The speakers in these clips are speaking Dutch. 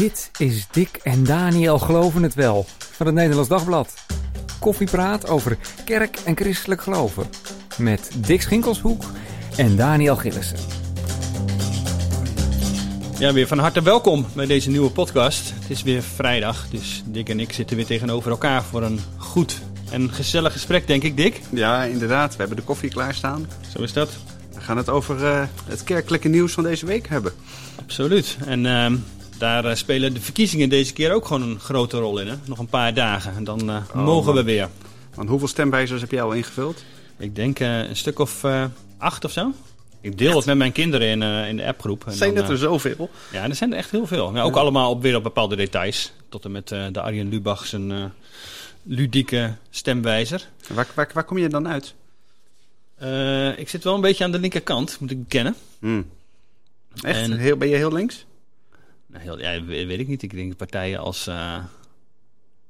Dit is Dick en Daniel Geloven het Wel van het Nederlands Dagblad. Koffiepraat over kerk en christelijk geloven. Met Dick Schinkelshoek en Daniel Gillissen. Ja, weer van harte welkom bij deze nieuwe podcast. Het is weer vrijdag, dus Dick en ik zitten weer tegenover elkaar voor een goed en gezellig gesprek, denk ik, Dick. Ja, inderdaad. We hebben de koffie klaarstaan. Zo is dat. We gaan het over uh, het kerkelijke nieuws van deze week hebben. Absoluut. En uh, daar uh, spelen de verkiezingen deze keer ook gewoon een grote rol in. Hè? Nog een paar dagen en dan oh, mogen we weer. Want hoeveel stemwijzers heb jij al ingevuld? Ik denk een stuk of acht of zo. Ik deel het met mijn kinderen in, in de appgroep. En zijn dat er zoveel? Ja, er zijn er echt heel veel. Ook ja. allemaal op, weer op bepaalde details. Tot en met de Arjen Lubach zijn ludieke stemwijzer. Waar, waar, waar kom je dan uit? Uh, ik zit wel een beetje aan de linkerkant, moet ik bekennen. Hmm. Echt? En, heel, ben je heel links? Nou, heel, ja, weet ik niet. Ik denk partijen als... Uh,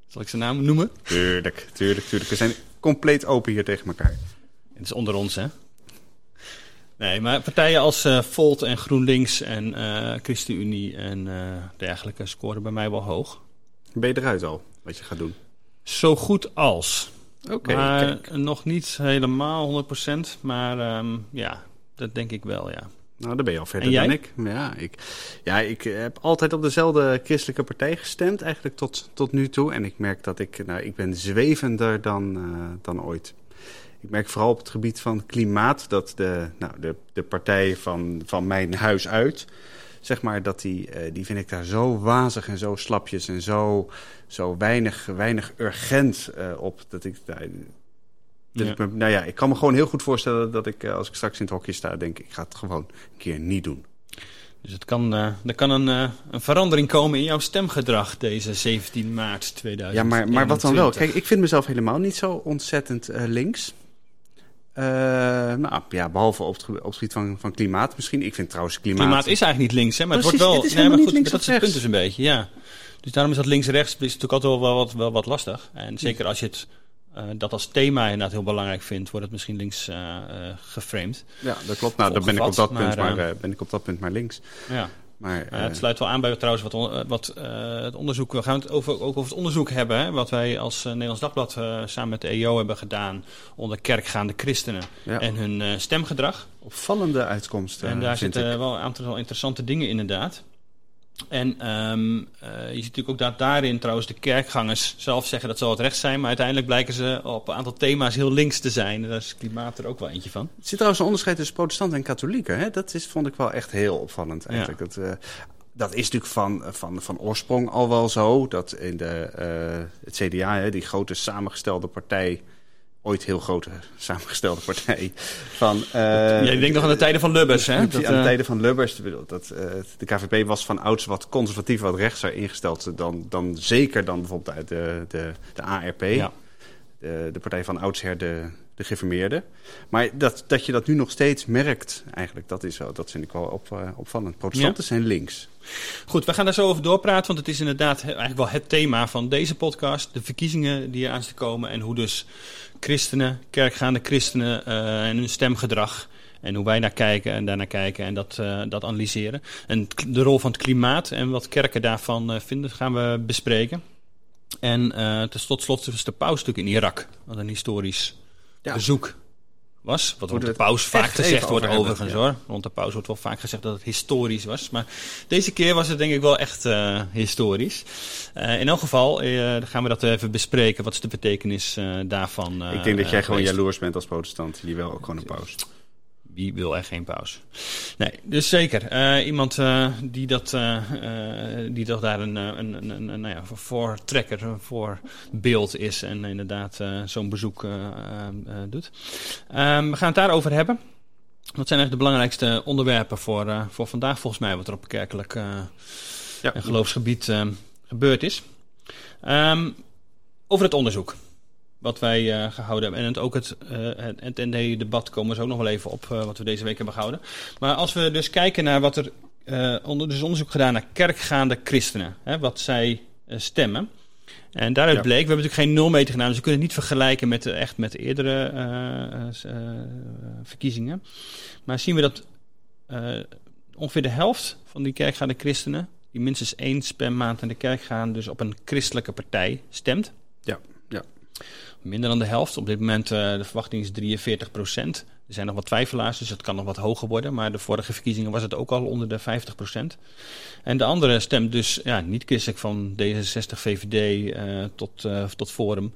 zal ik zijn naam noemen? Tuurlijk, tuurlijk, tuurlijk. We zijn compleet open hier tegen elkaar. Het is onder ons, hè? Nee, maar partijen als uh, Volt en GroenLinks en uh, ChristenUnie en dergelijke scoren bij mij wel hoog. Ben je eruit al, wat je gaat doen? Zo goed als. Oké. Okay, maar nog niet helemaal 100%. Maar um, ja, dat denk ik wel, ja. Nou, daar ben je al verder dan ik. Ja ik. ja, ik heb altijd op dezelfde christelijke partij gestemd, eigenlijk tot, tot nu toe. En ik merk dat ik, nou, ik ben zwevender dan, uh, dan ooit. Ik merk vooral op het gebied van klimaat dat de, nou, de, de partij van, van mijn huis uit zeg maar, dat die, uh, die vind ik daar zo wazig en zo slapjes en zo, zo weinig, weinig urgent uh, op. Dat ik, ja. ik nou ja, ik kan me gewoon heel goed voorstellen dat ik, als ik straks in het hokje sta, denk ik, ik ga het gewoon een keer niet doen. Dus het kan, uh, er kan een, uh, een verandering komen in jouw stemgedrag deze 17 maart 2020. Ja, maar, maar wat dan wel? Kijk, ik vind mezelf helemaal niet zo ontzettend uh, links. Nou ja, behalve op het, op het gebied van, van klimaat misschien. Ik vind trouwens klimaat... Klimaat is eigenlijk niet links, hè? Maar Precies, het wordt wel... Het is nee, maar goed, links dat is het punt dus een beetje, ja. Dus daarom is dat links-rechts natuurlijk altijd wel wat, wel wat lastig. En zeker als je het uh, dat als thema inderdaad heel belangrijk vindt, wordt het misschien links uh, geframed. Ja, dat klopt. Nou, dan ben ik op dat punt maar, ben ik op dat punt maar links. Ja. Maar, uh, het sluit wel aan bij trouwens wat, on, wat uh, het onderzoek. We gaan het over, ook over het onderzoek hebben. Hè, wat wij als uh, Nederlands Dagblad samen met de EO hebben gedaan. onder kerkgaande christenen ja. en hun stemgedrag. Opvallende uitkomsten. En daar zitten wel een aantal interessante dingen inderdaad. En um, uh, je ziet natuurlijk ook dat daarin trouwens de kerkgangers zelf zeggen dat ze wat rechts zijn. Maar uiteindelijk blijken ze op een aantal thema's heel links te zijn. En daar is klimaat er ook wel eentje van. Er zit trouwens een onderscheid tussen protestanten en katholieken. Hè? Dat is, vond ik wel echt heel opvallend eigenlijk. Ja. Dat, uh, dat is natuurlijk van, van, van oorsprong al wel zo. Dat in de, uh, het CDA, hè, die grote samengestelde partij ooit heel grote samengestelde partij. Van, uh, Jij denkt nog aan de tijden van Lubbers, hè? Dat, aan de tijden van Lubbers. Dat, uh, de KVP was van ouds wat conservatief, wat rechtser ingesteld dan, dan zeker dan bijvoorbeeld uit de, de, de ARP. Ja. De, de partij van oudsher de, de geformeerden. Maar dat, dat je dat nu nog steeds merkt, eigenlijk, dat, is wel, dat vind ik wel op, uh, opvallend. Protestanten ja. zijn links. Goed, we gaan daar zo over doorpraten, want het is inderdaad eigenlijk wel het thema van deze podcast. De verkiezingen die eraan te komen en hoe dus christenen, kerkgaande christenen uh, en hun stemgedrag. En hoe wij naar kijken en daarnaar kijken en dat, uh, dat analyseren. En de rol van het klimaat en wat kerken daarvan uh, vinden, gaan we bespreken. En tot slot is de paus natuurlijk in Irak. Wat een historisch ja. bezoek was. Wat rond de paus vaak gezegd wordt overigens ja. hoor. Rond de paus wordt wel vaak gezegd dat het historisch was. Maar deze keer was het denk ik wel echt uh, historisch. Uh, in elk geval uh, gaan we dat even bespreken. Wat is de betekenis daarvan? ik denk dat jij gewoon jaloers bent als protestant. Die wil ook gewoon een paus. Wie wil er geen paus? Nee, dus zeker. Uh, iemand uh, die, dat, uh, die toch daar een, een, een, een, een nou ja, voortrekker, een voorbeeld is en inderdaad zo'n bezoek doet. Um, we gaan het daarover hebben. Wat zijn eigenlijk de belangrijkste onderwerpen voor, voor vandaag volgens mij, wat er op kerkelijk ja. en geloofsgebied gebeurd is? Um, over het onderzoek wat wij uh, gehouden hebben. En het, ook het, uh, het, ND-debat komen we ook nog wel even op, uh, wat we deze week hebben gehouden. Maar als we dus kijken naar wat er, onder, dus onderzoek gedaan naar kerkgaande christenen, hè, wat zij stemmen. En daaruit ja. bleek, we hebben natuurlijk geen nulmeter gedaan, dus we kunnen het niet vergelijken met, echt met eerdere verkiezingen. Maar zien we dat ongeveer de helft van die kerkgaande christenen die minstens één maand naar de kerk gaan, dus op een christelijke partij stemt. Ja, ja. Minder dan de helft. Op dit moment uh, de verwachting is 43 procent. Er zijn nog wat twijfelaars, dus het kan nog wat hoger worden. Maar de vorige verkiezingen was het ook al onder de 50 procent. En de andere stemt dus ja, niet christelijk van D66, VVD uh, tot, uh, tot Forum.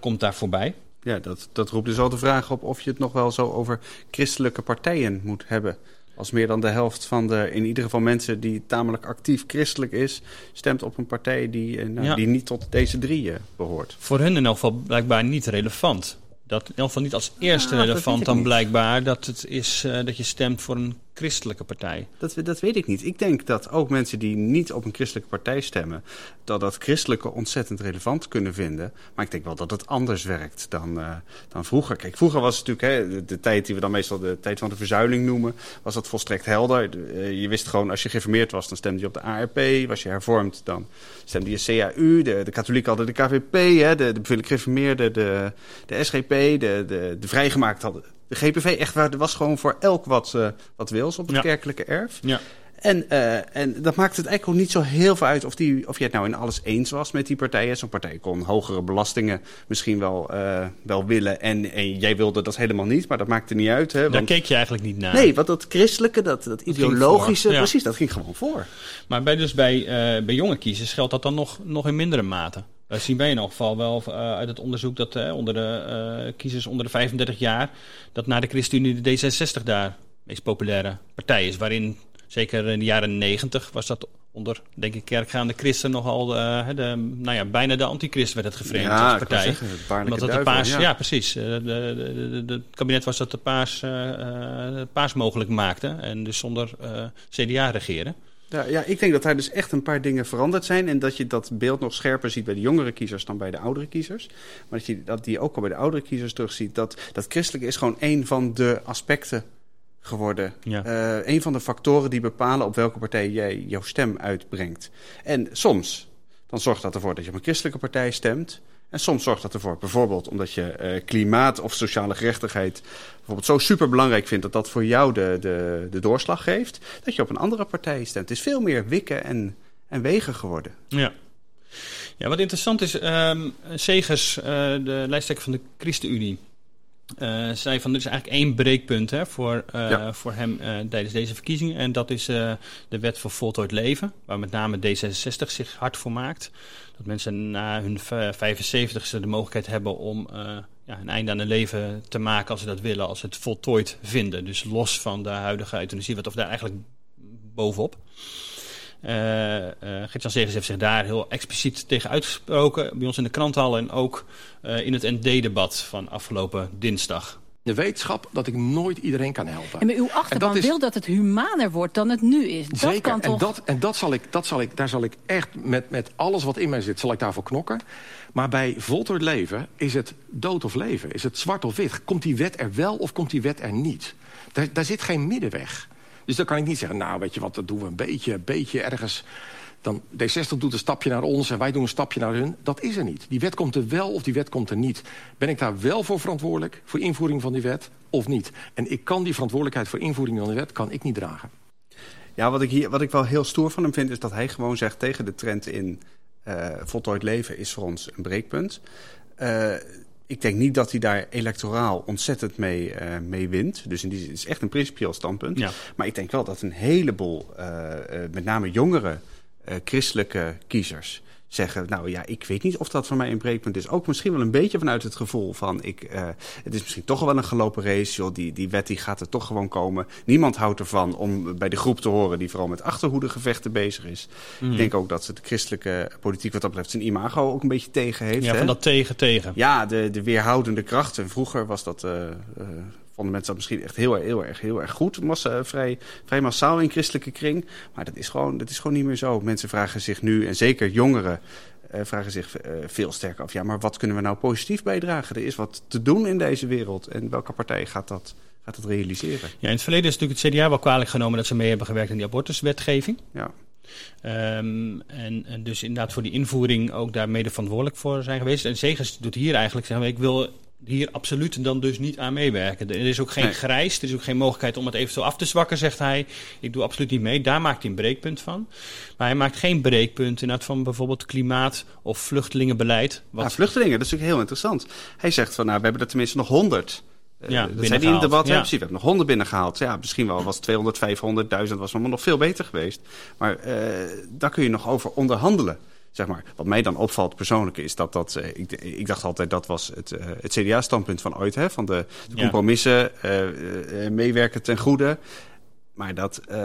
komt daar voorbij. Ja, dat, dat roept dus al de vraag op of je het nog wel zo over christelijke partijen moet hebben. Als meer dan de helft van de, in ieder geval mensen die tamelijk actief christelijk is, stemt op een partij die, nou, die niet tot deze drie behoort. Voor hun in elk geval blijkbaar niet relevant. Dat in ieder geval niet als eerste relevant dan blijkbaar dat het is uh, dat je stemt voor een christelijke partij. Dat, dat weet ik niet. Ik denk dat ook mensen die niet op een christelijke partij stemmen, dat dat christelijke ontzettend relevant kunnen vinden. Maar ik denk wel dat het anders werkt dan, uh, dan vroeger. Kijk, vroeger was het natuurlijk hè, de, tijd die we dan meestal de tijd van de verzuiling noemen, was dat volstrekt helder. Uh, je wist gewoon, als je gereformeerd was, dan stemde je op de ARP. Was je hervormd, dan stemde je CAU. De, de katholieken hadden de KVP, hè, de, de de, de SGP, de, de, de vrijgemaakt hadden de GPV echt waar, er was gewoon voor elk wat, uh, wat wils op het kerkelijke erf. Ja. En, uh, en dat maakt het eigenlijk ook niet zo heel veel uit of, die, of je het nou in alles eens was met die partijen. Zo'n partij kon hogere belastingen misschien wel, uh, wel willen en, en jij wilde dat helemaal niet, maar dat maakte niet uit. Hè, want... Daar keek je eigenlijk niet naar. Nee, want dat christelijke, dat, dat ideologische, ja. precies, dat ging gewoon voor. Maar bij, dus bij, uh, bij jonge kiezers geldt dat dan nog, nog in mindere mate? We zien wij in elk geval wel uh, uit het onderzoek dat uh, onder de uh, kiezers onder de 35 jaar, dat na de ChristenUnie de D66 daar meest populaire partij is. Waarin zeker in de jaren 90 was dat onder, denk ik, kerkgaande christen nogal, de, nou ja, bijna de antichrist werd het ja, als partij. Zeggen, het Omdat dat de paas, ja. ja. precies. De, de, de, het kabinet was dat de paas, paas mogelijk maakte en dus zonder CDA regeren. Ja, ja, ik denk dat daar dus echt een paar dingen veranderd zijn. En dat je dat beeld nog scherper ziet bij de jongere kiezers dan bij de oudere kiezers. Maar dat je dat die ook al bij de oudere kiezers terugziet. Dat, dat christelijk is gewoon een van de aspecten geworden. Ja. Uh, een van de factoren die bepalen op welke partij jij jouw stem uitbrengt. En soms, dan zorgt dat ervoor dat je op een christelijke partij stemt. En soms zorgt dat ervoor, bijvoorbeeld omdat je uh, klimaat of sociale gerechtigheid bijvoorbeeld zo super belangrijk vindt dat dat voor jou de, de, de doorslag geeft, dat je op een andere partij stemt. Het is veel meer wikken en, en wegen geworden. Ja. Ja, wat interessant is, um, Segers, uh, de lijsttrekker van de ChristenUnie, uh, zei van er is eigenlijk één breekpunt hè, voor, uh, ja. voor hem uh, tijdens deze verkiezingen. En dat is de wet voor voltooid leven, waar met name D66 zich hard voor maakt. Dat mensen na hun 75ste de mogelijkheid hebben om ja, een einde aan hun leven te maken als ze dat willen, als ze het voltooid vinden. Dus los van de huidige euthanasiewet of daar eigenlijk bovenop. Uh, uh, Gert-Jan Segers heeft zich daar heel expliciet tegen uitgesproken. Bij ons in de krantenhal en ook uh, in het ND-debat van afgelopen dinsdag. De wetenschap dat ik nooit iedereen kan helpen. En maar uw achterban is... wil dat het humaner wordt dan het nu is. Dat Zeker, kan toch... en, dat, en dat zal ik, dat zal ik, daar zal ik echt met, met alles wat in mij zit, zal ik daarvoor knokken. Maar bij voltooid leven is het dood of leven. Is het zwart of wit. Komt die wet er wel of komt die wet er niet? Daar, daar zit geen middenweg. Dus dan kan ik niet zeggen, nou weet je wat, dat doen we een beetje, een beetje ergens. Dan D60 doet een stapje naar ons en wij doen een stapje naar hun. Dat is er niet. Die wet komt er wel of die wet komt er niet. Ben ik daar wel voor verantwoordelijk, voor invoering van die wet, of niet? En ik kan die verantwoordelijkheid voor invoering van die wet, kan ik niet dragen. Ja, wat ik, hier, wat ik wel heel stoer van hem vind, is dat hij gewoon zegt tegen de trend in uh, voltooid leven is voor ons een breekpunt. Uh, ik denk niet dat hij daar electoraal ontzettend mee, uh, mee wint. Dus in die, het is echt een principieel standpunt. Ja. Maar ik denk wel dat een heleboel, uh, uh, met name jongere christelijke kiezers zeggen, nou ja, ik weet niet of dat voor mij een breekpunt is. Ook misschien wel een beetje vanuit het gevoel van, ik, uh, het is misschien toch wel een gelopen race. Joh, die, die wet die gaat er toch gewoon komen. Niemand houdt ervan om bij de groep te horen die vooral met achterhoedegevechten bezig is. Mm. Ik denk ook dat de christelijke politiek wat dat betreft zijn imago ook een beetje tegen heeft. Ja, hè? van dat tegen tegen. Ja, de, de weerhoudende kracht. En vroeger was dat... Uh, uh, vonden mensen dat misschien echt heel, heel, erg, heel erg goed. Massa, vrij, vrij massaal in christelijke kring. Maar dat is, gewoon, dat is gewoon niet meer zo. Mensen vragen zich nu, en zeker jongeren, uh, vragen zich uh, veel sterker af. Ja, maar wat kunnen we nou positief bijdragen? Er is wat te doen in deze wereld. En welke partij gaat dat, gaat dat realiseren? Ja, in het verleden is natuurlijk het CDA wel kwalijk genomen dat ze mee hebben gewerkt aan die abortuswetgeving. Ja. Um, en, en, dus inderdaad voor die invoering ook daar mede verantwoordelijk voor zijn geweest. En Zegers doet hier eigenlijk zeggen, ik wil hier absoluut dan dus niet aan meewerken. Er is ook geen Nee. grijs, er is ook geen mogelijkheid om het eventueel af te zwakken, zegt hij. Ik doe absoluut niet mee. Daar maakt hij een breekpunt van. Maar hij maakt geen breekpunt inderdaad van bijvoorbeeld klimaat of vluchtelingenbeleid. Wat Ja, vluchtelingen, dat is natuurlijk heel interessant. Hij zegt van, nou, we hebben er tenminste nog 100. Eh, Ja, dat hij in het debat. Ja. Precies. We hebben nog 100 binnengehaald. Ja, misschien wel was 200, 500.000 was allemaal nog veel beter geweest. Maar eh, daar kun je nog over onderhandelen. Zeg maar. Wat mij dan opvalt persoonlijk is dat dat... eh, ik, ik dacht altijd dat was het, eh, het CDA-standpunt van ooit. Hè? Van de, compromissen, eh, meewerken ten goede. Maar dat, eh,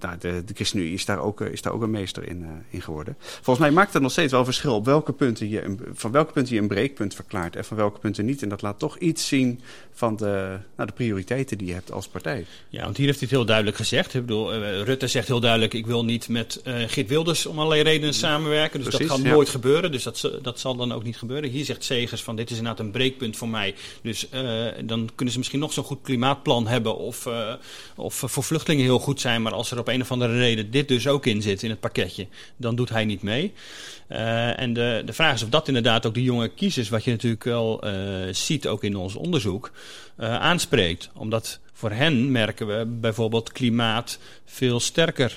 nou, de, de ChristenUnie is daar ook, eh, is daar ook een meester in, eh, in geworden. Volgens mij maakt het nog steeds wel verschil op welke punten je een, van welke punten je een breekpunt verklaart en van welke punten niet. En dat laat toch iets zien van de, nou, de prioriteiten die je hebt als partij. Ja, want hier heeft hij het heel duidelijk gezegd. Ik bedoel, Rutte zegt heel duidelijk: ik wil niet met Geert Wilders om allerlei redenen samenwerken. Dus Precies, dat gaat ja. nooit gebeuren. Dus dat, dat zal dan ook niet gebeuren. Hier zegt Segers van dit is inderdaad een breekpunt voor mij. Dus dan kunnen ze misschien nog zo'n goed klimaatplan hebben of, of voor vluchtelingen heel goed zijn. Maar als er op een of andere reden dit dus ook in zit in het pakketje, dan doet hij niet mee. Eh, en de, de vraag is of dat inderdaad ook de jonge kiezers, wat je natuurlijk wel eh, ziet ook in ons onderzoek, eh, aanspreekt. Omdat voor hen merken we bijvoorbeeld klimaat veel sterker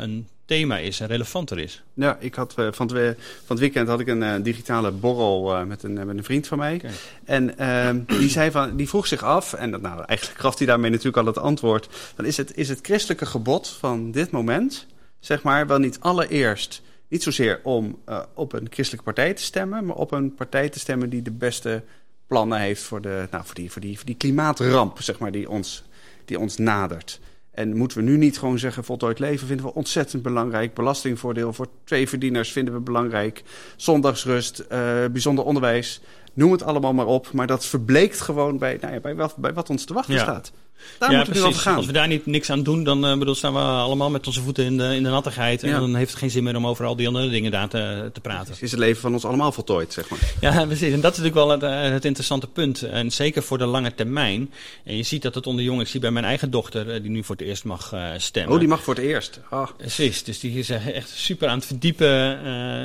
een thema is en relevanter is. Ja, ik had, eh, van, het, van het weekend had ik een eh, digitale borrel eh, met, een, met een vriend van mij. En ehm, die, zei van, die vroeg zich af, en dat, nou, eigenlijk gaf hij daarmee natuurlijk al het antwoord. Dan is het, is het christelijke gebod van dit moment, zeg maar, wel niet allereerst, niet zozeer om op een christelijke partij te stemmen, maar op een partij te stemmen die de beste plannen heeft voor, de, nou, voor, die, voor, die, voor die klimaatramp, zeg maar, die ons, die ons nadert. En moeten we nu niet gewoon zeggen, voltooid leven vinden we ontzettend belangrijk. Belastingvoordeel voor twee verdieners vinden we belangrijk. Zondagsrust, eh, bijzonder onderwijs. Noem het allemaal maar op. Maar dat verbleekt gewoon bij, nou ja, bij, wat, bij wat ons te wachten Ja. staat. Daar ja, moeten we nu over gaan. Als we daar niet, niks aan doen, dan eh, bedoel, staan we allemaal met onze voeten in de, in de nattigheid. En dan heeft het geen zin meer om over al die andere dingen daar te, te praten. Is het leven van ons allemaal voltooid, zeg maar. Ja, precies. En dat is natuurlijk wel het, eh, het interessante punt. En zeker voor de lange termijn. En je ziet dat het onder jongeren, ik zie bij mijn eigen dochter, eh, die nu voor het eerst mag stemmen. Oh, die mag voor het eerst. Ah. Precies, dus die is echt super aan het verdiepen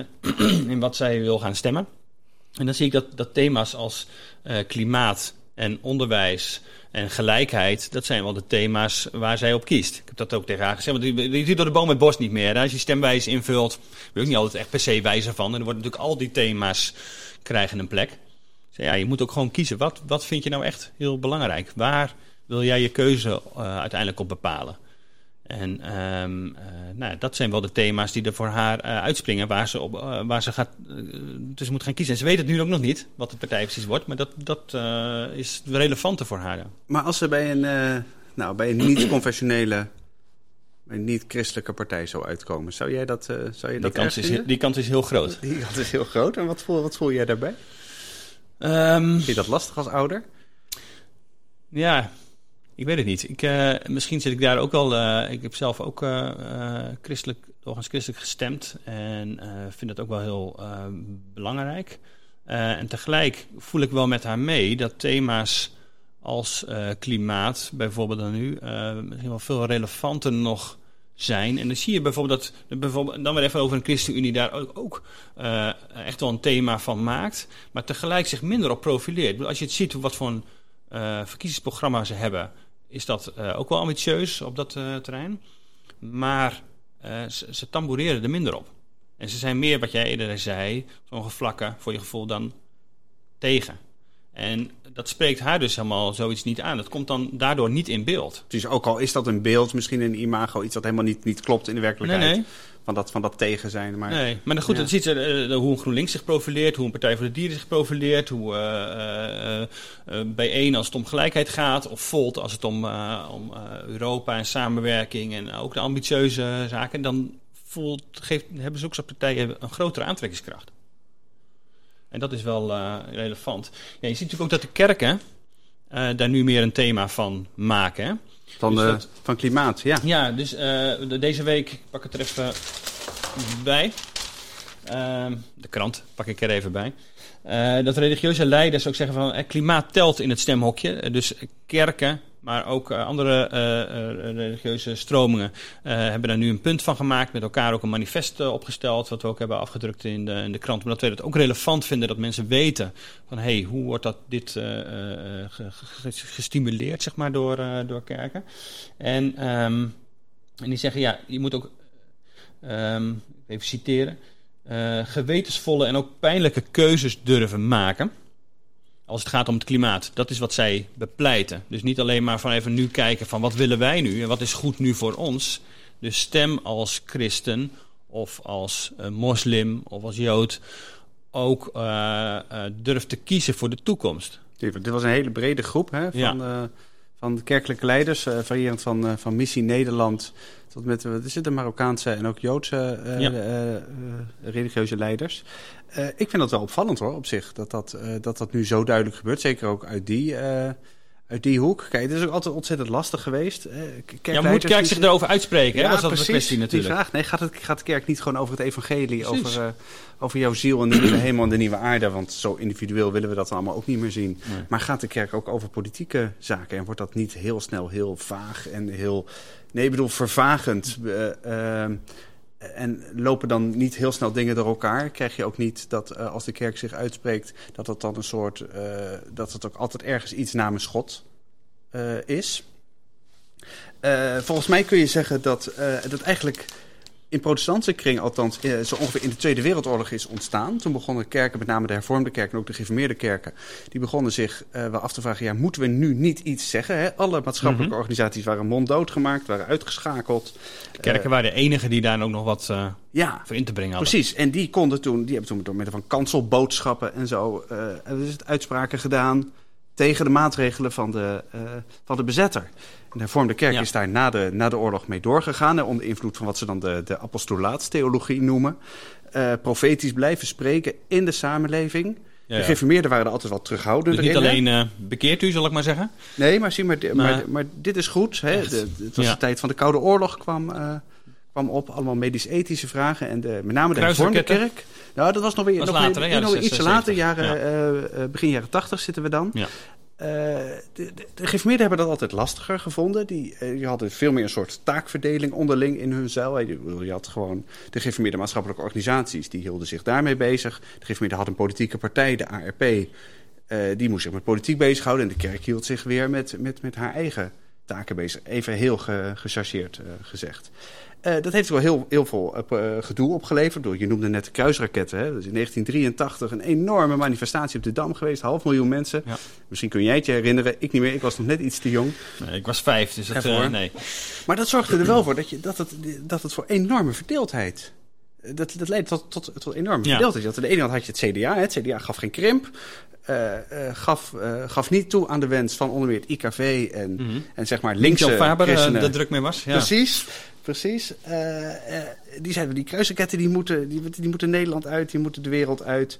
in wat zij wil gaan stemmen. En dan zie ik dat, dat thema's als klimaat en onderwijs en gelijkheid, dat zijn wel de thema's waar zij op kiest. Ik heb dat ook tegen haar gezegd, want je, ziet door de boom het bos niet meer. Als je stemwijze invult, ben je ook niet altijd echt per se wijzer van. En er worden natuurlijk al die thema's krijgen een plek. Dus ja, je moet ook gewoon kiezen. Wat, wat vind je nou echt heel belangrijk? Waar wil jij je keuze eh, uiteindelijk op bepalen? En ehm, eh, nou, dat zijn wel de thema's die er voor haar eh, uitspringen, waar ze, op, eh, waar ze gaat, dus moet gaan kiezen. En ze weet het nu ook nog niet, wat de partij precies wordt, maar dat, dat is relevanter voor haar. ja. Maar als ze bij een, nou, bij een niet-conventionele, een niet-christelijke partij zou uitkomen, zou jij dat, zou je Die, dat kans erg is, die kans is heel groot. Die kans is heel groot. En wat voel, wat voel jij daarbij? Ehm, Vind je dat lastig als ouder? Ja, ik weet het niet. Ik, eh, misschien zit ik daar ook wel. eh, ik heb zelf ook eh, christelijk, doorgaans christelijk gestemd. En vind dat ook wel heel belangrijk. En tegelijk voel ik wel met haar mee dat thema's als klimaat, bijvoorbeeld dan nu, misschien wel veel relevanter nog zijn. En dan zie je bijvoorbeeld dat, dan weer even over een ChristenUnie daar ook, ook echt wel een thema van maakt, maar tegelijk zich minder op profileert. Als je het ziet wat voor een verkiezingsprogramma ze hebben, is dat eh, ook wel ambitieus op dat eh, terrein. Maar eh, ze, ze tamboureren er minder op. En ze zijn meer, wat jij eerder zei, sommige vlakken voor je gevoel dan tegen. En dat spreekt haar dus helemaal zoiets niet aan. Dat komt dan daardoor niet in beeld. Dus ook al is dat een beeld, misschien een imago, iets dat helemaal niet, niet klopt in de werkelijkheid. Nee, nee. Van, dat, van dat tegen zijn. Maar Nee, maar goed, Ja. eh, hoe een GroenLinks zich profileert, hoe een Partij voor de Dieren zich profileert, hoe eh, eh, bijeen als het om gelijkheid gaat, of Volt als het om, om Europa en samenwerking en ook de ambitieuze zaken, dan voelt, geeft, hebben zulke partijen een grotere aantrekkingskracht. En dat is wel relevant. Ja, je ziet natuurlijk ook dat de kerken daar nu meer een thema van maken. Hè? Van, Dus dat- van klimaat, ja. Ja, dus eh, de- deze week, ik pak het er even bij. Ehm, de krant pak ik er even bij. Eh, dat religieuze leiders ook zeggen van eh, klimaat telt in het stemhokje. Dus kerken maar ook andere religieuze stromingen hebben daar nu een punt van gemaakt. Met elkaar ook een manifest opgesteld, wat we ook hebben afgedrukt in de, in de krant. Maar dat we het ook relevant vinden dat mensen weten van hé, hey, hoe wordt dat dit gestimuleerd zeg maar, door, door kerken. En, ehm, en die zeggen ja, je moet ook, um, even citeren, gewetensvolle en ook pijnlijke keuzes durven maken als het gaat om het klimaat. Dat is wat zij bepleiten. Dus niet alleen maar van even nu kijken van wat willen wij nu en wat is goed nu voor ons. Dus stem als christen of als uh, moslim of als jood ook uh, uh, durf te kiezen voor de toekomst. Dit was een hele brede groep hè, van, ja. Van kerkelijke leiders, variërend van, van Missie Nederland tot met wat is het, de Marokkaanse en ook Joodse ja. religieuze leiders. Uh, ik vind dat wel opvallend hoor, op zich. Dat dat, uh, dat dat nu zo duidelijk gebeurt. Zeker ook uit die, uh, uit die hoek. Kijk, het is ook altijd ontzettend lastig geweest. ja, moet kerk zich erover uitspreken? Ja, hè? Was dat precies, de kwestie natuurlijk. Die vraag. Nee, gaat, het, gaat de kerk niet gewoon over het evangelie? Over, over jouw ziel en de nieuwe hemel en de nieuwe aarde? Want zo individueel willen we dat allemaal ook niet meer zien. Nee. Maar gaat de kerk ook over politieke zaken? En wordt dat niet heel snel heel vaag en heel... Nee, ik bedoel vervagend en lopen dan niet heel snel dingen door elkaar. Krijg je ook niet dat uh, als de kerk zich uitspreekt, dat het dan een soort. Uh, dat het ook altijd ergens iets namens God uh, is. volgens mij kun je zeggen dat, dat eigenlijk in protestantse kring althans eh, zo ongeveer in de Tweede Wereldoorlog is ontstaan. Toen begonnen kerken, met name de hervormde kerken en ook de gereformeerde kerken, die begonnen zich uh, wel af te vragen, ja, moeten we nu niet iets zeggen? Hè? Alle maatschappelijke mm -hmm. organisaties waren monddood gemaakt, waren uitgeschakeld. De kerken uh, waren de enige die daar ook nog wat uh, ja, voor in te brengen hadden. Precies, en die konden toen, die hebben toen door middel van kanselboodschappen en zo, het uitspraken gedaan tegen de maatregelen van de, van de bezetter. De hervormde kerk ja. is daar na de, na de oorlog mee doorgegaan. Hè, onder invloed van wat ze dan de, de apostolaatstheologie noemen. Uh, profetisch blijven spreken in de samenleving. Ja, ja. De gereformeerden waren er altijd wel terughoudend dus niet alleen uh, bekeert u, zal ik maar zeggen? Nee, maar, zie, maar, maar, maar, dit is goed. Hè. De, het was de tijd van de Koude Oorlog kwam, kwam op. Allemaal medisch-ethische vragen. En de, met name de hervormde kerk. Nou, dat was nog weer, was nog later, weer, ja, nog iets later. Jaren, begin jaren tachtig zitten we dan. Ja. Uh, de, de, hebben dat altijd lastiger gevonden. Die, uh, die hadden veel meer een soort taakverdeling onderling in hun zeil. Je, je had gewoon de gereformeerde maatschappelijke organisaties, die hielden zich daarmee bezig. De gereformeerden hadden een politieke partij, de ARP. Die moest zich met politiek bezighouden. En de kerk hield zich weer met, met, met haar eigen taken bezig. Even heel ge, gechargeerd gezegd. Uh, dat heeft wel heel, heel veel uh, gedoe opgeleverd. Je noemde net de kruisraketten. Hè? Dus in 1983 een enorme manifestatie op de Dam geweest. Half miljoen mensen. Ja. Misschien kun jij het je herinneren. Ik niet meer. Ik was nog net iets te jong. Nee, ik was vijf. Dus dat, uh, nee. Maar dat zorgde er wel voor dat, je, dat, het, dat het voor enorme verdeeldheid... Dat, dat leidde tot, tot, tot enorme ja. verdeeldheid. Dat aan de ene kant had je het CDA. Hè? Het CDA gaf geen krimp. Uh, uh, gaf, uh, gaf niet toe aan de wens van onder meer het IKV en, mm -hmm. en zeg maar linkse Faber, christenen. de druk mee was. Ja. Precies. Precies. die zeiden, die kruisraketten die moeten, die, die moeten Nederland uit, die moeten de wereld uit.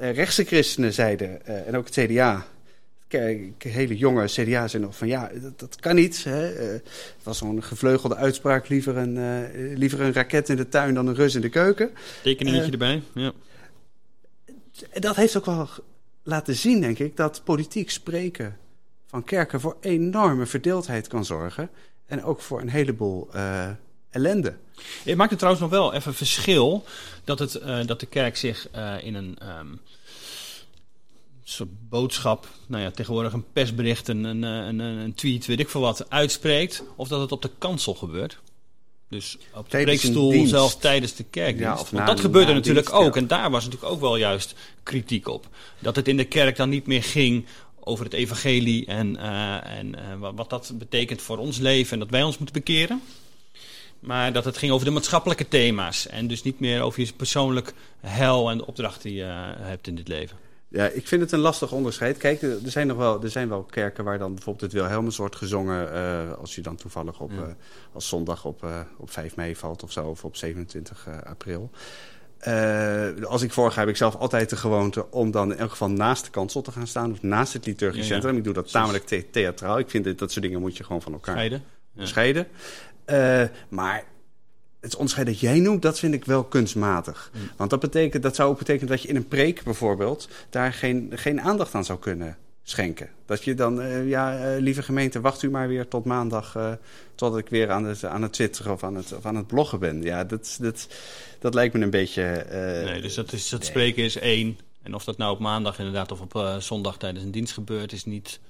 rechtse christenen zeiden, en ook het CDA, Kijk, hele jonge CDA zijn nog van ja, dat, dat kan niet. Hè. het was zo'n gevleugelde uitspraak, liever een, liever een raket in de tuin dan een rus in de keuken. Tekeningetje erbij, ja dat heeft ook wel laten zien, denk ik, dat politiek spreken van kerken voor enorme verdeeldheid kan zorgen. En ook voor een heleboel uh, ellende. Het maakt het trouwens nog wel even verschil dat, het, uh, dat de kerk zich uh, in een um, soort boodschap, nou ja, tegenwoordig een persbericht, een, een, een, een tweet, weet ik veel wat, uitspreekt. Of dat het op de kansel gebeurt. Dus op de preekstoel zelf tijdens de kerkdienst. Ja, Want dat gebeurde natuurlijk dienst, ook. Ja. En daar was natuurlijk ook wel juist kritiek op. Dat het in de kerk dan niet meer ging over het evangelie en, uh, en uh, wat dat betekent voor ons leven en dat wij ons moeten bekeren. Maar dat het ging over de maatschappelijke thema's en dus niet meer over je persoonlijk hel en de opdracht die je uh, hebt in dit leven. Ja, ik vind het een lastig onderscheid. Kijk, er zijn nog wel, er zijn wel kerken waar dan bijvoorbeeld het Wilhelmus wordt gezongen. Uh, als je dan toevallig op, ja. uh, als zondag op, uh, op 5 mei valt of zo, of op 27 april. Als ik voorga, heb ik zelf altijd de gewoonte om dan in elk geval naast de kansel te gaan staan. Of naast het liturgisch ja, centrum. Ik doe dat tamelijk the theatraal. Ik vind dat, dat soort dingen moet je gewoon van elkaar scheiden. scheiden. maar het onderscheid dat jij noemt, dat vind ik wel kunstmatig. Want dat, betekent, dat zou ook betekenen dat je in een preek bijvoorbeeld... daar geen, geen aandacht aan zou kunnen schenken. Dat je dan, uh, ja, uh, lieve gemeente, wacht u maar weer tot maandag, uh, totdat ik weer aan het, aan het twitteren of aan het, of aan het bloggen ben. Ja, dat, dat, dat lijkt me een beetje... nee, dus dat, is, dat nee. spreken is één. En of dat nou op maandag inderdaad of op zondag tijdens een dienst gebeurt, is niet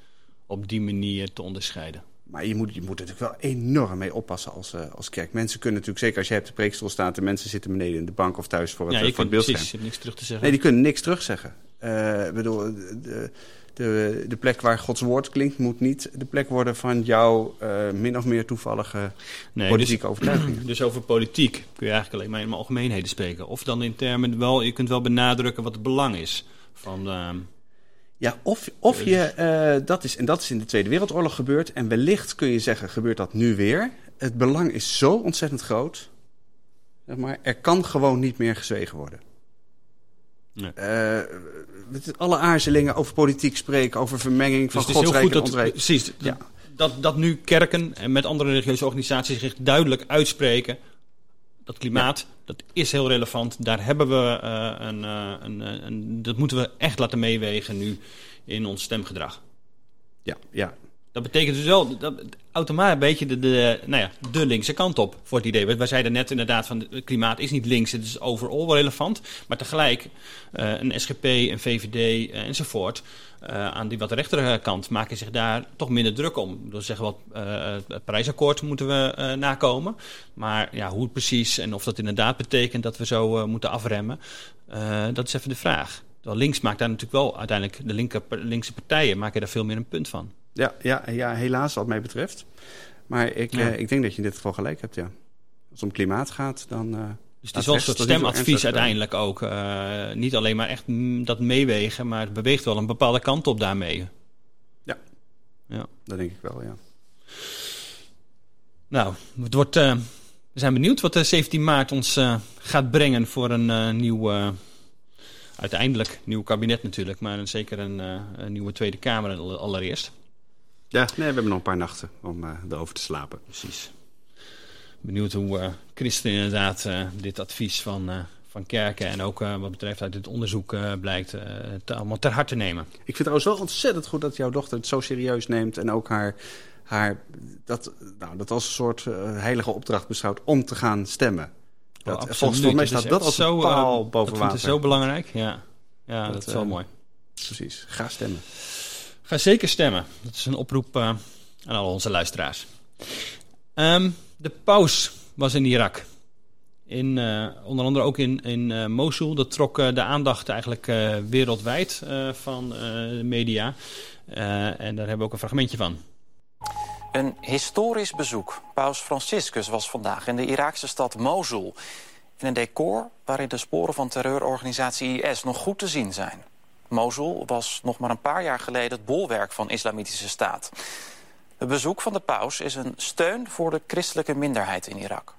op die manier te onderscheiden. Maar je moet, je moet er natuurlijk wel enorm mee oppassen als, uh, als kerk. Mensen kunnen natuurlijk, zeker als je hebt de preekstoel staan... de mensen zitten beneden in de bank of thuis voor het, ja, je voor het beeldscherm. Precies, je hebt niks terug te zeggen. Nee, die kunnen niks terugzeggen. Uh, bedoel, de, de, de plek waar Gods woord klinkt... moet niet de plek worden van jouw uh, min of meer toevallige nee, politieke dus, overtuiging. Dus over politiek kun je eigenlijk alleen maar in algemeenheden spreken. Of dan in termen wel, je kunt wel benadrukken wat het belang is van... Uh, ja, of, of je, uh, dat is, en dat is in de Tweede Wereldoorlog gebeurd. En wellicht kun je zeggen, gebeurt dat nu weer. Het belang is zo ontzettend groot. Zeg maar, er kan gewoon niet meer gezwegen worden. Nee. Uh, alle aarzelingen over politiek spreken, over vermenging van dus godsrijk en ontrijk. Precies, ja. dat, dat nu kerken en met andere religieuze organisaties zich duidelijk uitspreken dat klimaat, ja. dat is heel relevant. Daar hebben we uh, een, uh, een, een, Dat moeten we echt laten meewegen nu in ons stemgedrag. Ja, ja. Dat betekent dus wel dat, automatisch een beetje de, de, nou ja, de linkse kant op voor het idee. Wij zeiden net inderdaad van het klimaat is niet links, het is overal wel relevant. Maar tegelijk uh, een SGP, een VVD enzovoort uh, aan die wat rechtere kant maken zich daar toch minder druk om. Dus zeggen wat het Parijsakkoord moeten we nakomen. Maar ja, hoe precies en of dat inderdaad betekent dat we zo moeten afremmen, dat is even de vraag. Terwijl links maakt daar natuurlijk wel uiteindelijk, de linker, linkse partijen maken daar veel meer een punt van. Ja, ja, ja helaas wat mij betreft. Maar ik, ja. ik denk dat je in dit geval gelijk hebt, ja. Als het om klimaat gaat, dan... Dus het is wel een soort stemadvies uiteindelijk ook. Uh, niet alleen maar echt dat meewegen, maar het beweegt wel een bepaalde kant op daarmee. Ja, ja. dat denk ik wel, ja. Nou, het wordt, uh, we zijn benieuwd wat de 17 maart ons uh, gaat brengen voor een nieuw, uiteindelijk nieuw kabinet natuurlijk, maar zeker een, een, nieuwe Tweede Kamer allereerst. Ja, nee, we hebben nog een paar nachten om erover te slapen. Precies benieuwd hoe uh, christenen inderdaad uh, dit advies van, van kerken en ook wat betreft uit dit onderzoek blijkt te, allemaal ter harte nemen. Ik vind het trouwens wel ontzettend goed dat jouw dochter het zo serieus neemt en ook haar, haar dat, nou, dat als een soort heilige opdracht beschouwt om te gaan stemmen. Dat, oh, volgens mij staat dat als zo, paal boven water. Dat is zo belangrijk, ja. Ja, dat, dat is wel mooi. Precies, ga stemmen. Ga zeker stemmen. Dat is een oproep aan al onze luisteraars. Um, de paus was in Irak. In, uh, onder andere ook in, in uh, Mosul. Dat trok de aandacht eigenlijk wereldwijd van de media. en daar hebben we ook een fragmentje van. Een historisch bezoek. Paus Franciscus was vandaag in de Iraakse stad Mosul. In een decor waarin de sporen van terreurorganisatie IS nog goed te zien zijn. Mosul was nog maar een paar jaar geleden het bolwerk van islamitische staat. Het bezoek van de paus is een steun voor de christelijke minderheid in Irak.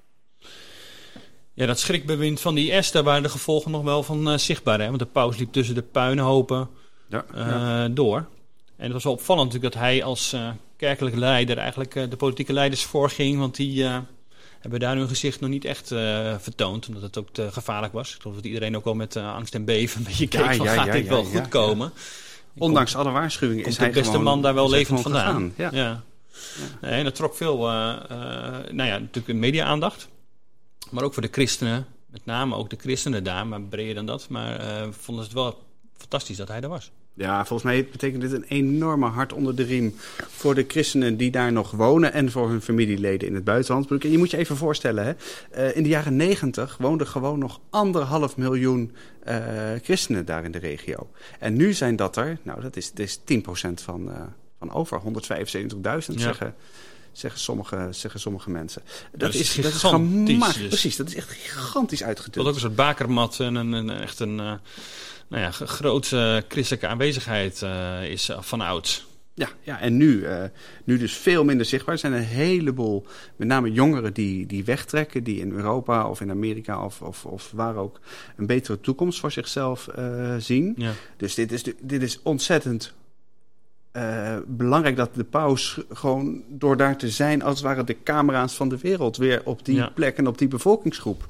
Ja, dat schrikbewind van die IS, daar waren de gevolgen nog wel van uh, zichtbaar. Hè? Want de paus liep tussen de puinhopen ja, uh, ja. door. En het was wel opvallend natuurlijk dat hij als uh, kerkelijk leider eigenlijk de politieke leiders voorging. Want die hebben daar hun gezicht nog niet echt vertoond. Omdat het ook te gevaarlijk was. Ik geloof dat iedereen ook wel met angst en beven een beetje keek van gaat dit wel goed komen. Ondanks alle waarschuwingen is hij de beste gewoon, man daar wel levend vandaan. Ja. En dat trok veel, uh, nou ja, natuurlijk media-aandacht. Maar ook voor de christenen, met name ook de christenen daar, maar breder dan dat. Maar vonden ze het wel fantastisch dat hij er was. Ja, volgens mij betekent dit een enorme hart onder de riem voor de christenen die daar nog wonen en voor hun familieleden in het buitenland. Je moet je even voorstellen, hè? Uh, in de jaren negentig woonden gewoon nog anderhalf miljoen uh, christenen daar in de regio. En nu zijn dat er, nou dat is, dat is 10% van, uh, van over, 175.000 ja. zeggen, zeggen, sommige, zeggen sommige mensen. Dat, dat is, dat is gigantisch. dus. Precies, dat is echt gigantisch uitgedund. Dat ook een soort bakermat en een, een echt een nou ja, grootse christelijke aanwezigheid uh, is van ouds. Ja, ja en nu, uh, nu dus veel minder zichtbaar. Er zijn een heleboel, met name jongeren die, die wegtrekken, die in Europa of in Amerika of, of, of waar ook een betere toekomst voor zichzelf uh, zien. Ja. Dus dit is, dit is ontzettend uh, belangrijk dat de paus gewoon door daar te zijn, als het ware de camera's van de wereld weer op die ja. plek en op die bevolkingsgroep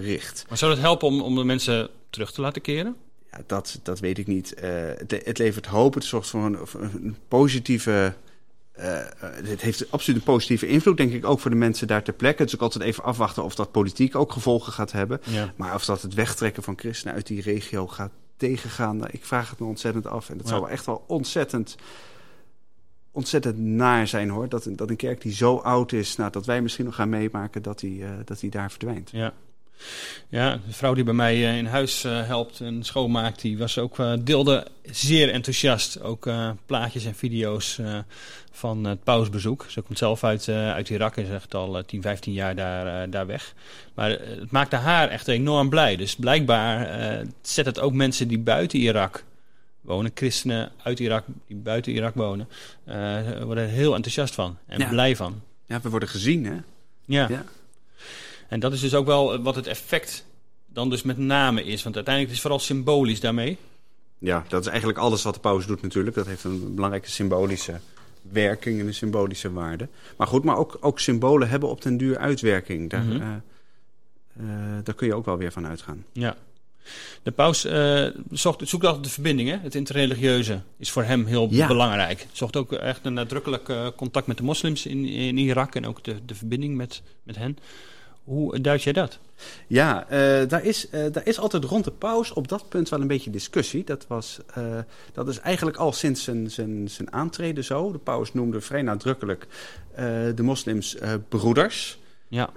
richt. Maar zou dat helpen om, om de mensen terug te laten keren? Ja, dat, dat weet ik niet. het, het, levert hoop, het zorgt voor een, een positieve uh, het heeft absoluut een positieve invloed, denk ik, ook voor de mensen daar ter plekke. Het is ook altijd even afwachten of dat politiek ook gevolgen gaat hebben. Maar of dat het wegtrekken van christenen uit die regio gaat tegengaan, ik vraag het me ontzettend af. En dat zou wel echt wel ontzettend, ontzettend naar zijn hoor. Dat, dat een kerk die zo oud is, nou, dat wij misschien nog gaan meemaken dat die, uh, dat die daar verdwijnt. Ja. Ja, de vrouw die bij mij eh, in huis uh, helpt en schoonmaakt, die was ook, uh, deelde zeer enthousiast. Ook plaatjes en video's van het pausbezoek. Ze komt zelf uit, uit Irak en zegt al 10, 15 jaar daar, daar weg. Maar het maakte haar echt enorm blij. Dus blijkbaar zet het ook mensen die buiten Irak wonen, christenen uit Irak, die buiten Irak wonen, worden er heel enthousiast van en blij van. Ja, we worden gezien hè? ja. ja. En dat is dus ook wel wat het effect dan dus met name is. Want uiteindelijk is het vooral symbolisch daarmee. Ja, dat is eigenlijk alles wat de paus doet natuurlijk. Dat heeft een belangrijke symbolische werking en een symbolische waarde. Maar goed, maar ook, ook symbolen hebben op den duur uitwerking. Daar, mm daar kun je ook wel weer van uitgaan. Ja. De paus uh, zocht, zoekt altijd de verbinding. Hè? Het interreligieuze is voor hem heel ja. belangrijk. Zocht ook echt een nadrukkelijk contact met de moslims in, in Irak en ook de, de verbinding met, met hen. Hoe duid jij dat? Ja, uh, daar, is, uh, daar is altijd rond de paus op dat punt wel een beetje discussie. Dat, was, uh, dat is eigenlijk al sinds zijn, zijn, zijn aantreden zo. De paus noemde vrij nadrukkelijk de moslims broeders. Ja.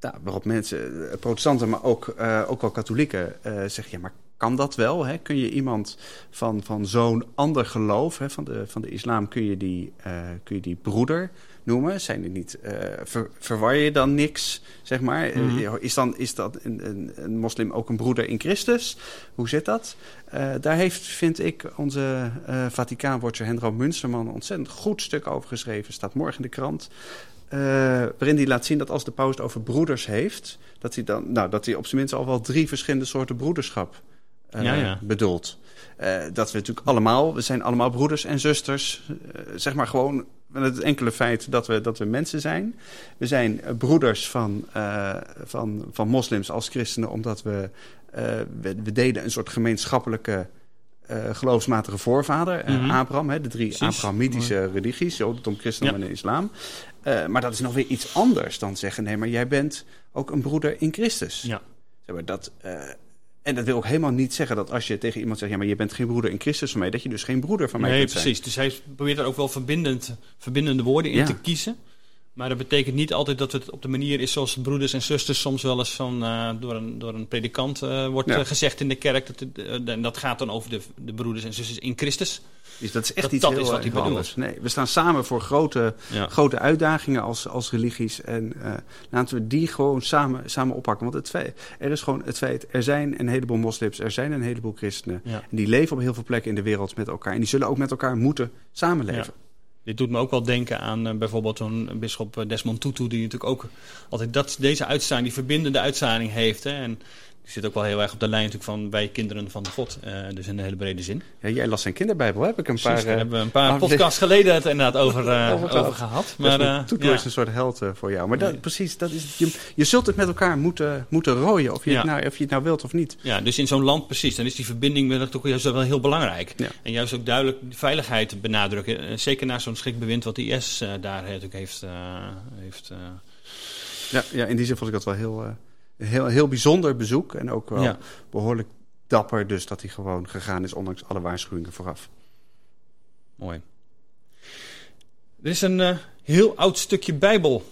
Nou, waarop mensen, protestanten, maar ook, ook wel katholieken, zeggen... ja, maar kan dat wel? Hè? Kun je iemand van, van zo'n ander geloof, hè, van, de, van de islam, kun je die, kun je die broeder noemen? Zijn er niet, uh, ver, verwar je dan niks, zeg maar? Eh, mhm. is, dan, is dat een, een, een, moslim ook een broeder in Christus? Hoe zit dat? Uh, daar heeft, vind ik, onze uh, Vaticaanwatcher Hendro Munsterman een ontzettend goed stuk over geschreven. Staat morgen in de krant. waarin hij laat zien dat als de paus het over broeders heeft, dat hij, dan, nou, dat hij op zijn minst al wel drie verschillende soorten broederschap ja, ja. bedoelt. dat we natuurlijk allemaal, we zijn allemaal broeders en zusters, zeg maar gewoon het enkele feit dat we, dat we mensen zijn. We zijn eh, broeders van, uh, van, van moslims als christenen, omdat we, uh, we, een soort gemeenschappelijke uh, geloofsmatige voorvader, mm -hmm. Abraham, hè, de drie Precies. Abrahamitische religies, jodendom, christendom ja. en islam. maar dat is nog weer iets anders dan zeggen, nee, maar jij bent ook een broeder in Christus. Ja. Zeg maar, dat, en dat wil ook helemaal niet zeggen dat als je tegen iemand zegt... ja, maar je bent geen broeder in Christus van mij... dat je dus geen broeder van mij nee, kunt precies. zijn. Dus hij probeert er ook wel verbindend, verbindende woorden in te kiezen. Maar dat betekent niet altijd dat het op de manier is zoals broeders en zusters soms wel eens van, uh, door, een, door een predikant uh, wordt ja. uh, gezegd in de kerk. Dat, en dat gaat dan over de, de broeders en zusters in Christus. Dus dat is echt dat, iets dat heel, is wat bedoelt. Nee, we staan samen voor grote, ja. grote uitdagingen als, als religies. En laten we die gewoon samen, samen oppakken. Want het feit, er is gewoon het feit, er zijn een heleboel moslims, er zijn een heleboel christenen. Ja. En die leven op heel veel plekken in de wereld met elkaar. En die zullen ook met elkaar moeten samenleven. Dit doet me ook wel denken aan uh, bijvoorbeeld zo'n bisschop Desmond Tutu, die natuurlijk ook altijd dat, deze uitstaan, die verbindende uitstraling heeft. Hè. En die zit ook wel heel erg op de lijn natuurlijk van wij kinderen van God. Uh, dus in een hele brede zin. Ja, jij las zijn kinderbijbel, heb ik een paar... Precies, daar uh, hebben we een paar podcasts geleden het inderdaad over, uh, over, over gehad. Maar, uh, Toeto ja. is een soort held voor jou. Maar dat, nee. precies, dat is, je, je zult het met elkaar moeten, moeten rooien. Of je, ja. het nou, of je het nou wilt of niet. Ja, dus in zo'n land precies. Dan is die verbinding natuurlijk juist wel heel belangrijk. Ja. En juist ook duidelijk de veiligheid benadrukken. Zeker na zo'n schrikbewind wat de IS daar natuurlijk heeft... heeft ja, ja, in die zin vond ik dat wel heel heel, heel bijzonder bezoek. En ook wel ja. behoorlijk dapper dus dat hij gewoon gegaan is, ondanks alle waarschuwingen vooraf. Mooi. Er is een uh, heel oud stukje Bijbel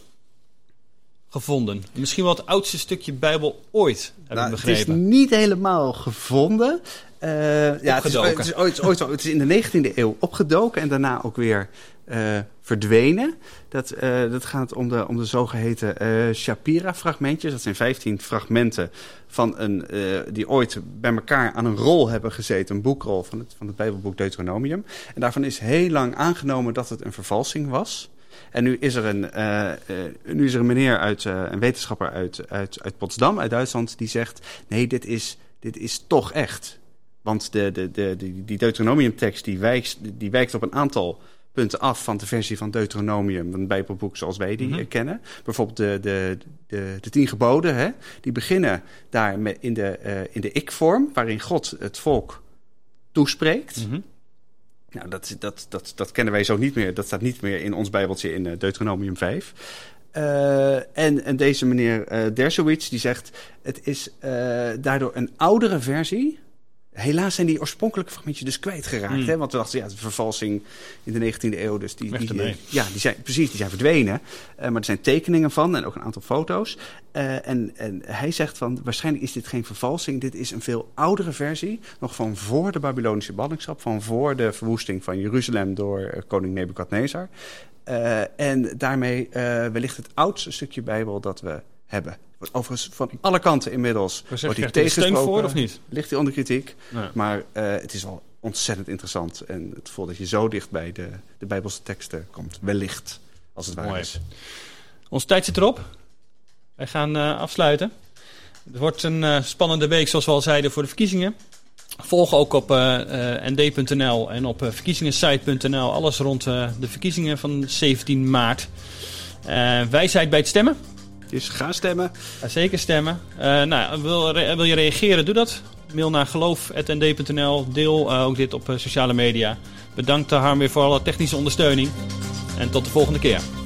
gevonden. Misschien wel het oudste stukje Bijbel ooit, heb nou, ik begrepen. Het is niet helemaal gevonden. Uh, ja, het is, het, is ooit, ooit, het is in de 19e eeuw opgedoken en daarna ook weer uh, verdwenen. Dat, uh, dat gaat om de, om de zogeheten Shapira-fragmentjes. Dat zijn 15 fragmenten van een, die ooit bij elkaar aan een rol hebben gezeten. Een boekrol van het, van het Bijbelboek Deuteronomium. En daarvan is heel lang aangenomen dat het een vervalsing was. En nu is er een, nu is er een meneer, uit, een wetenschapper uit, uit, uit Potsdam, uit Duitsland, die zegt: nee, dit is, dit is toch echt. Want de, de, de, die Deuteronomium-tekst die wijkt, die wijkt op een aantal punten af van de versie van Deuteronomium, een Bijbelboek zoals wij die Mhm. kennen. Bijvoorbeeld de, de, de, de tien geboden, hè? die beginnen daar met in de, eh, in de ik-vorm, waarin God het volk toespreekt. Mhm. Nou, dat, dat, dat, dat kennen wij zo niet meer. Dat staat niet meer in ons Bijbeltje in eh, Deuteronomium 5. Eh, en, en deze meneer Dershowitz die zegt: het is daardoor een oudere versie. Helaas zijn die oorspronkelijke fragmentjes dus kwijtgeraakt. Hmm. Hè? Want we dachten, ja, de vervalsing in de 19e eeuw. Dus die, die, ermee. ja, die zijn, precies, die zijn verdwenen. Eh, maar er zijn tekeningen van en ook een aantal foto's. Eh, en, en hij zegt van, waarschijnlijk is dit geen vervalsing. Dit is een veel oudere versie. Nog van voor de Babylonische ballingschap. Van voor de verwoesting van Jeruzalem door eh, koning Nebukadnezar. Eh, en daarmee eh, wellicht het oudste stukje Bijbel dat we hebben. Wordt overigens van alle kanten inmiddels wordt hij er steun tegengesproken. voor of niet? Ligt hij onder kritiek. Maar eh, het is wel ontzettend interessant. En het voelt dat je zo dicht bij de, de Bijbelse teksten komt. Wellicht, als het ware Mooi. is. Onze tijd zit erop. Wij gaan eh, afsluiten. Het wordt een eh, spannende week, zoals we al zeiden, voor de verkiezingen. Volg ook op nd.nl en op verkiezingensite.nl alles rond de verkiezingen van 17 maart. Wijsheid bij het stemmen. Dus ga stemmen. Zeker stemmen. Eh, nou, wil, wil je reageren? Doe dat. Mail naar geloof.nd.nl. Deel eh, ook dit op eh, sociale media. Bedankt Harm weer voor alle technische ondersteuning. En tot de volgende keer.